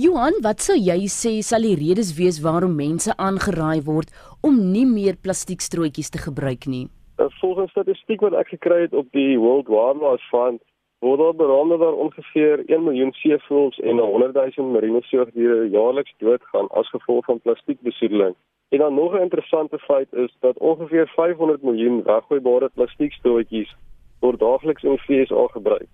Johan, wat sou jy sê sal die redes wees waarom mense aangeraai word om nie meer plastiekstrootjies te gebruik nie? Uh, volgens statistiek wat ek gekry het op die World Wildlife Fund, word daar beraam dat ongeveer 1 miljoen seevoëls en 100 000 marine soogdiere jaarliks doodgaan as gevolg van plastiekbesoedeling. En dan nog 'n interessante feit is dat ongeveer 500 miljoen weggooibare plastiekstrootjies word daagliks in die VS gebruik.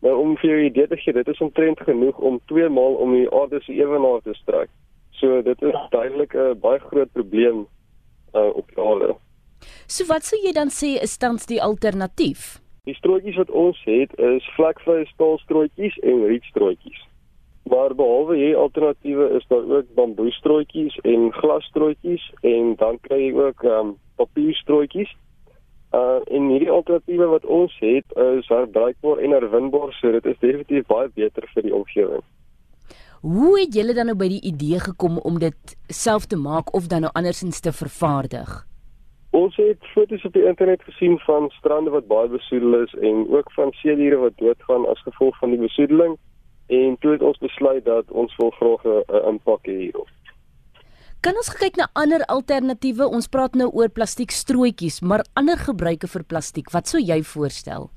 Nou om vir jou idee te gee, dit is omtrent genoeg om 2 maal om die aarde se ewenaar te strek. So dit is duidelik 'n baie groot probleem uh, op die aarde. So wat sou jy dan sê is tans die alternatief? Die strootjies wat ons het is vlekvrye staalstrootjies en rietstrootjies. Maar behalwe hierdie alternatiewe is daar ook bamboestrootjies en glasstrootjies en dan kry jy ook um, papierstrootjies. Uh en hierdie alternatiewe wat ons het is herbruikbaar en herwinbaar, so dit is definitief baie beter vir die omgewing. Hoe het julle dan nou by die idee gekom om dit self te maak of dan nou andersins te vervaardig? Ons het foto's op die internet gesien van strande wat baie besoedel is en ook van seediere wat doodgaan as gevolg van die besoedeling en toe het ons besluit dat ons wil graag 'n impak hê hierop. Kan ons kyk na ander alternatiewe? Ons praat nou oor plastiekstrootjies, maar ander gebruike vir plastiek. Wat sou jy voorstel?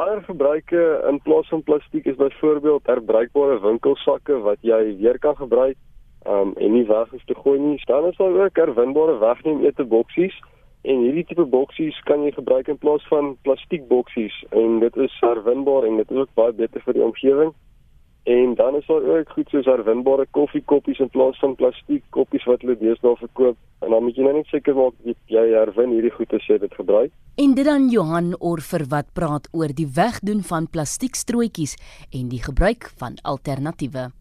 Ander gebruike in plaas van plastiek is byvoorbeeld herbruikbare winkelsakke wat jy weer kan gebruik um, en nie weg is te gooi nie. Dan is daar ook herwinbare wegneem ete boksies en hierdie tipe boksies kan jy gebruik in plaas van plastiek boksies en dit is herwinbaar en dit is ook baie beter vir die omgewing. En dan is daar ook goed soos herwinbare koffiekoppies in plaas van plastiek koppies wat hulle deesdae verkoop. En dan moet jy net seker maak jy herwin hierdie goed as jy dit gebruik. En dit dan Johan Orfer wat praat oor die wegdoen van plastiekstrootjies en die gebruik van alternatiewe.